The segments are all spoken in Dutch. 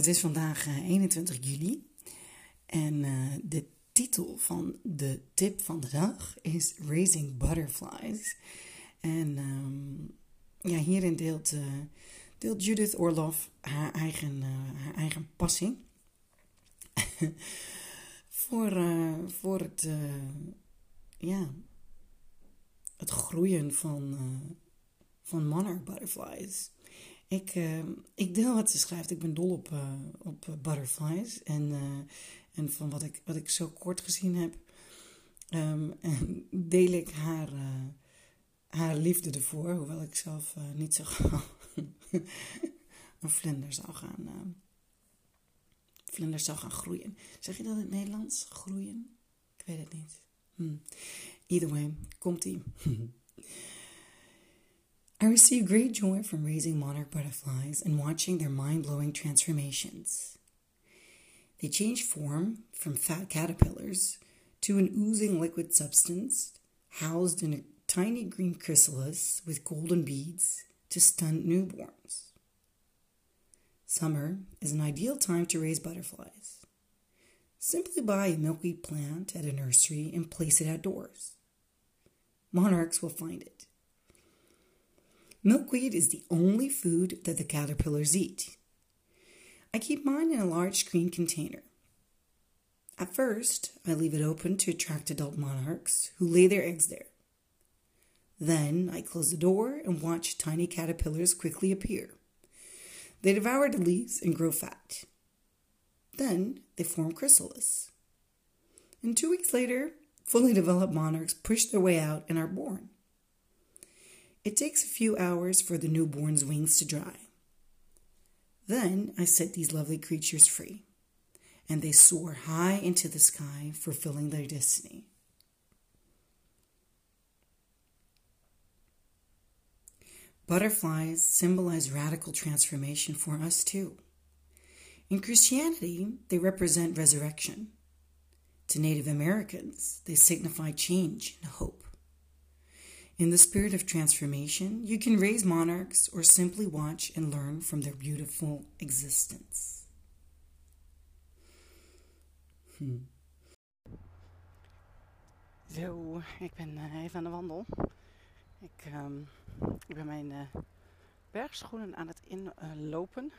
Het is vandaag 21 eh, juli en uh, de titel van de tip van de dag is Raising Butterflies. En um, ja, hierin deelt, uh, deelt Judith Orloff haar eigen, haar eigen passie voor, voor het, ja, het groeien van, van monarch butterflies. Ik, uh, ik deel wat ze schrijft. Ik ben dol op, uh, op uh, butterflies. En, uh, en van wat ik, wat ik zo kort gezien heb, um, en deel ik haar, haar liefde ervoor. Hoewel ik zelf niet zo gauw een vlinder zou gaan, vlinder zou gaan groeien. Zeg je dat in het Nederlands? Groeien? Ik weet het niet. Hm. Either way, komt-ie. I receive great joy from raising monarch butterflies and watching their mind blowing transformations. They change form from fat caterpillars to an oozing liquid substance housed in a tiny green chrysalis with golden beads to stunned newborns. Summer is an ideal time to raise butterflies. Simply buy a milkweed plant at a nursery and place it outdoors. Monarchs will find it. Milkweed is the only food that the caterpillars eat. I keep mine in a large screen container. At first, I leave it open to attract adult monarchs who lay their eggs there. Then I close the door and watch tiny caterpillars quickly appear. They devour the leaves and grow fat. Then they form chrysalis. And two weeks later, fully developed monarchs push their way out and are born. It takes a few hours for the newborn's wings to dry. Then I set these lovely creatures free, and they soar high into the sky, fulfilling their destiny. Butterflies symbolize radical transformation for us too. In Christianity, they represent resurrection. To Native Americans, they signify change and hope. In the spirit of transformation, you can raise monarchs or simply watch and learn from their beautiful existence. Zo, ik ben uh, even aan de wandel. Ik, um, ik ben mijn uh, bergschoenen aan het inlopen. Uh,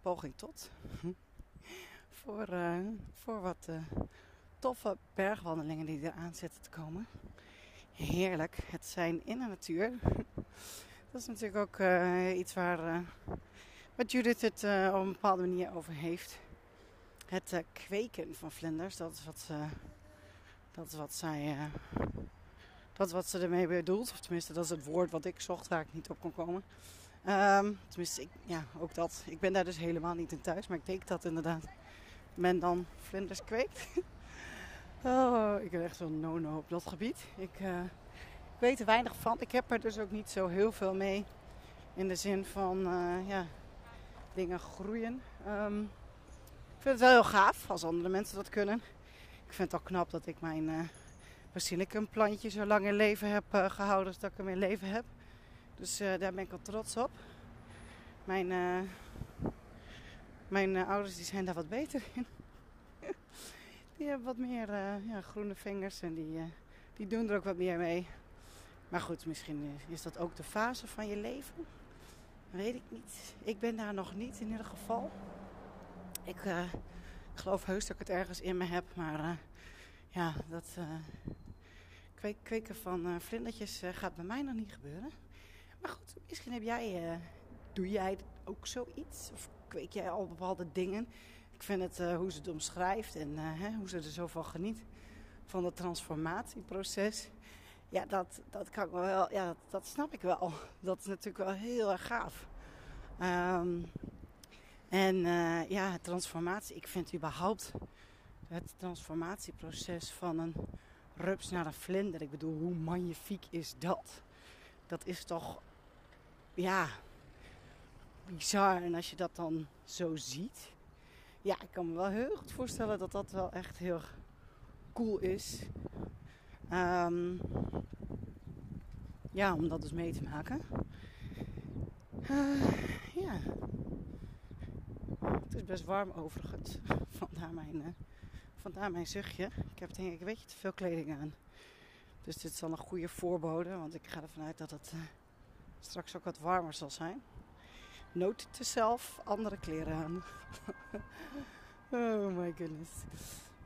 Poging tot. voor, uh, voor wat toffe bergwandelingen die eraan zitten te komen heerlijk. Het zijn in de natuur. Dat is natuurlijk ook uh, iets waar uh, wat Judith het uh, op een bepaalde manier over heeft. Het kweken van vlinders, dat is wat, ze, dat is wat zij. dat wat ze ermee bedoelt. Of tenminste, dat is het woord wat ik zocht waar ik niet op kon komen. Um, tenminste, ik, ja, ook dat. Ik ben daar dus helemaal niet in thuis. Maar ik denk dat inderdaad men dan vlinders kweekt. Oh, ik ben echt zo'n no-no op dat gebied. Ik, uh, ik, weet er weinig van. Ik heb er dus ook niet zo heel veel mee. In de zin van, uh, ja, dingen groeien. Um, ik vind het wel heel gaaf als andere mensen dat kunnen. Ik vind het al knap dat ik mijn uh, basilicum plantje zo lang in leven heb gehouden als dat ik hem in leven heb. Dus daar ben ik al trots op. Mijn, mijn ouders die zijn daar wat beter in. Die hebben wat meer uh, ja, groene vingers en die, uh, die doen er ook wat meer mee. Maar goed, misschien is dat ook de fase van je leven. Weet ik niet. Ik ben daar nog niet in ieder geval. Ik, ik geloof heus dat ik het ergens in me heb. Maar ja, dat kweken van vlindertjes gaat bij mij nog niet gebeuren. Maar goed, misschien heb jij, doe jij ook zoiets? Of kweek jij al bepaalde dingen? Ik vind het uh, hoe ze het omschrijft en hè, hoe ze er zo van geniet. Van het transformatieproces. Ja, dat, dat kan ik wel. Ja, dat, snap ik wel. Dat is natuurlijk wel heel erg gaaf. Um, En uh, ja, transformatie. Ik vind überhaupt het transformatieproces van een rups naar een vlinder. Ik bedoel, hoe magnifiek is dat? Dat is toch, ja, bizar. En als je dat dan zo ziet, ja, ik kan me wel heel goed voorstellen dat dat wel echt heel cool is. Um, ja, om dat dus mee te maken. Uh, ja. Het is best warm overigens. Vandaar mijn, uh, vandaar mijn zuchtje. Ik heb denk ik beetje te veel kleding aan. Dus dit zal een goede voorbode. Want ik ga ervan uit dat het uh, straks ook wat warmer zal zijn. Note te zelf andere kleren aan. oh my goodness.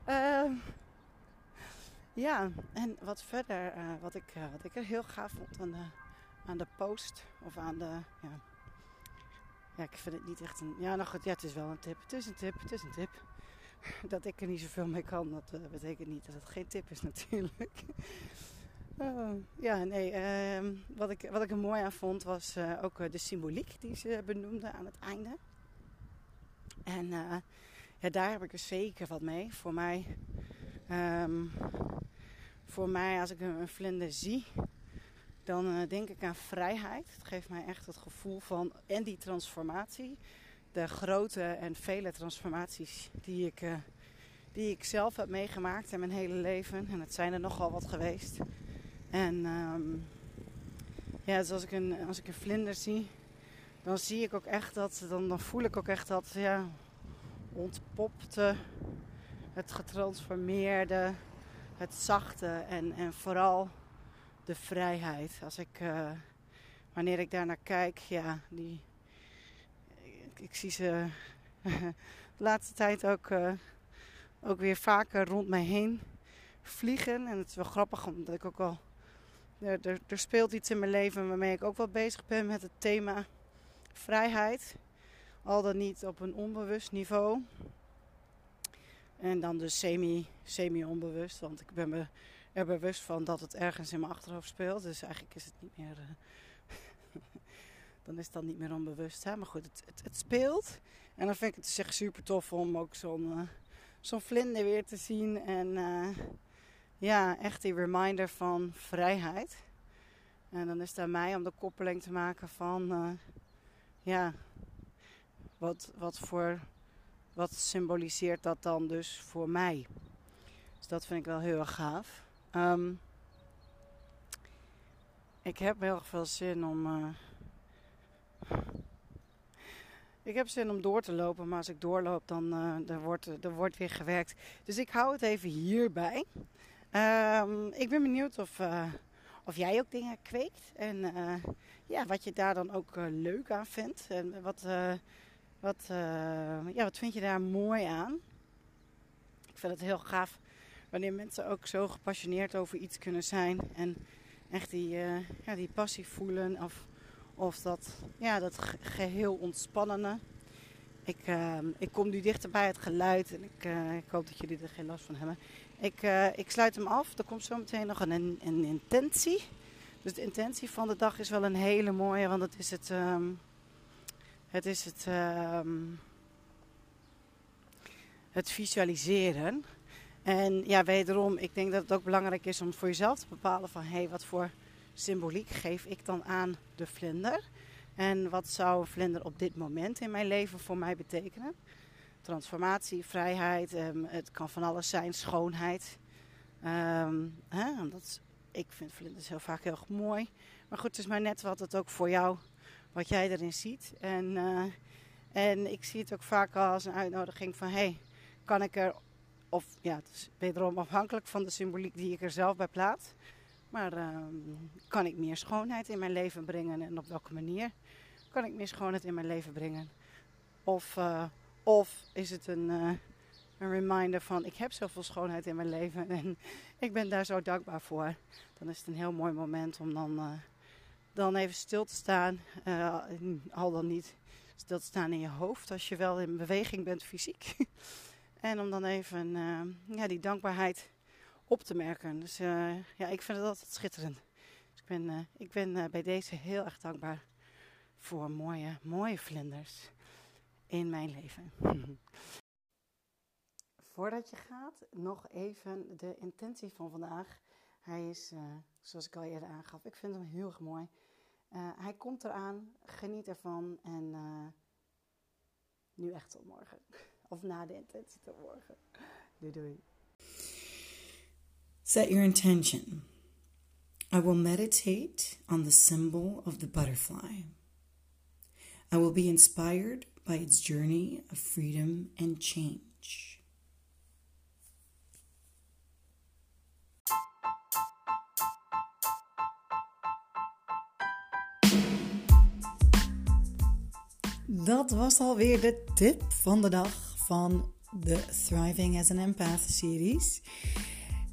Uh, ja, en wat verder, uh, wat, ik, uh, wat ik er heel gaaf vond aan de, aan de post of aan de. Ja, ja, ik vind het niet echt een. Ja, nou goed, ja, het is wel een tip. Het is een tip, het is een tip. Dat ik er niet zoveel mee kan, dat uh, betekent niet dat het geen tip is, natuurlijk. Uh, ja, nee, uh, wat, ik, wat ik er mooi aan vond was uh, ook de symboliek die ze benoemde aan het einde. En ja, daar heb ik er zeker wat mee. Voor mij, um, voor mij als ik een vlinder zie, dan denk ik aan vrijheid. Het geeft mij echt het gevoel van, en die transformatie. De grote en vele transformaties die ik, die ik zelf heb meegemaakt in mijn hele leven. En het zijn er nogal wat geweest. En um, ja, dus als ik, een, als ik een vlinder zie, dan zie ik ook echt dat, dan, dan voel ik ook echt dat, ja, ontpopte, het getransformeerde, het zachte en, en vooral de vrijheid. Als ik, uh, wanneer ik daar naar kijk, ja, die, ik, zie ze de laatste tijd ook, uh, ook weer vaker rond mij heen vliegen. En het is wel grappig, omdat ik ook al er, er, er, speelt iets in mijn leven waarmee ik ook wel bezig ben met het thema vrijheid. Al dan niet op een onbewust niveau. En dan dus semi, semi-onbewust. Want ik ben me er bewust van dat het ergens in mijn achterhoofd speelt. Dus eigenlijk is het niet meer. Uh, dan is dan niet meer onbewust. Hè? Maar goed, het, het, speelt. En dan vind ik het echt super tof om ook zo'n uh, zo'n vlinder weer te zien. En. Uh, ja, echt die reminder van vrijheid. En dan is het aan mij om de koppeling te maken van, uh, ja, wat, wat voor, wat symboliseert dat dan dus voor mij? Dus dat vind ik wel heel erg gaaf. Um, ik heb heel veel zin om. Uh, ik heb zin om door te lopen, maar als ik doorloop, dan er wordt er wordt weer gewerkt. Dus ik hou het even hierbij. Um, ik ben benieuwd of, uh, of jij ook dingen kweekt. En uh, ja, wat je daar dan ook uh, leuk aan vindt. En wat, wat, ja, wat vind je daar mooi aan? Ik vind het heel gaaf wanneer mensen ook zo gepassioneerd over iets kunnen zijn. En echt die, ja, die passie voelen. Of, of dat, ja, dat geheel ontspannende. Ik, ik kom nu dichter bij het geluid en ik, ik hoop dat jullie er geen last van hebben. Ik, uh, ik sluit hem af. Er komt zo meteen nog een, een, intentie. Dus de intentie van de dag is wel een hele mooie, want het is het. Um, het is het. Um, het visualiseren. En ja, wederom, ik denk dat het ook belangrijk is om voor jezelf te bepalen van hé, hey, wat voor symboliek geef ik dan aan de vlinder? En wat zou vlinder op dit moment in mijn leven voor mij betekenen? transformatie, vrijheid. Um, het kan van alles zijn, schoonheid. Um, hè, ik vind vlinders heel vaak heel mooi. Maar goed, het is maar net wat het ook voor jou, wat jij erin ziet. En, uh, en ik zie het ook vaak als een uitnodiging van, hey, kan ik er, of ja, het is wederom afhankelijk van de symboliek die ik er zelf bij plaats. Maar um, kan ik meer schoonheid in mijn leven brengen en op welke manier kan ik meer schoonheid in mijn leven brengen? Of uh, of is het een, uh, een reminder van ik heb zoveel schoonheid in mijn leven en ik ben daar zo dankbaar voor. Dan is het een heel mooi moment om dan, uh, dan even stil te staan. Al dan niet stil te staan in je hoofd als je wel in beweging bent fysiek. en om dan even ja, die dankbaarheid op te merken. Dus ja, ik vind het altijd schitterend. Dus ik ben, ik ben bij deze heel erg dankbaar voor mooie, mooie vlinders. in mijn leven. Voordat je gaat, nog even de intentie van vandaag. Hij is, zoals ik al eerder aangaf, ik vind hem heel erg mooi. Hij komt eraan, geniet ervan en nu echt tot morgen. Of na de intentie tot morgen. Doei doei. Set your intention. I will meditate on the symbol of the butterfly. I will be inspired by its journey of freedom and change. Dat was alweer de tip van de dag van de Thriving as an Empath series.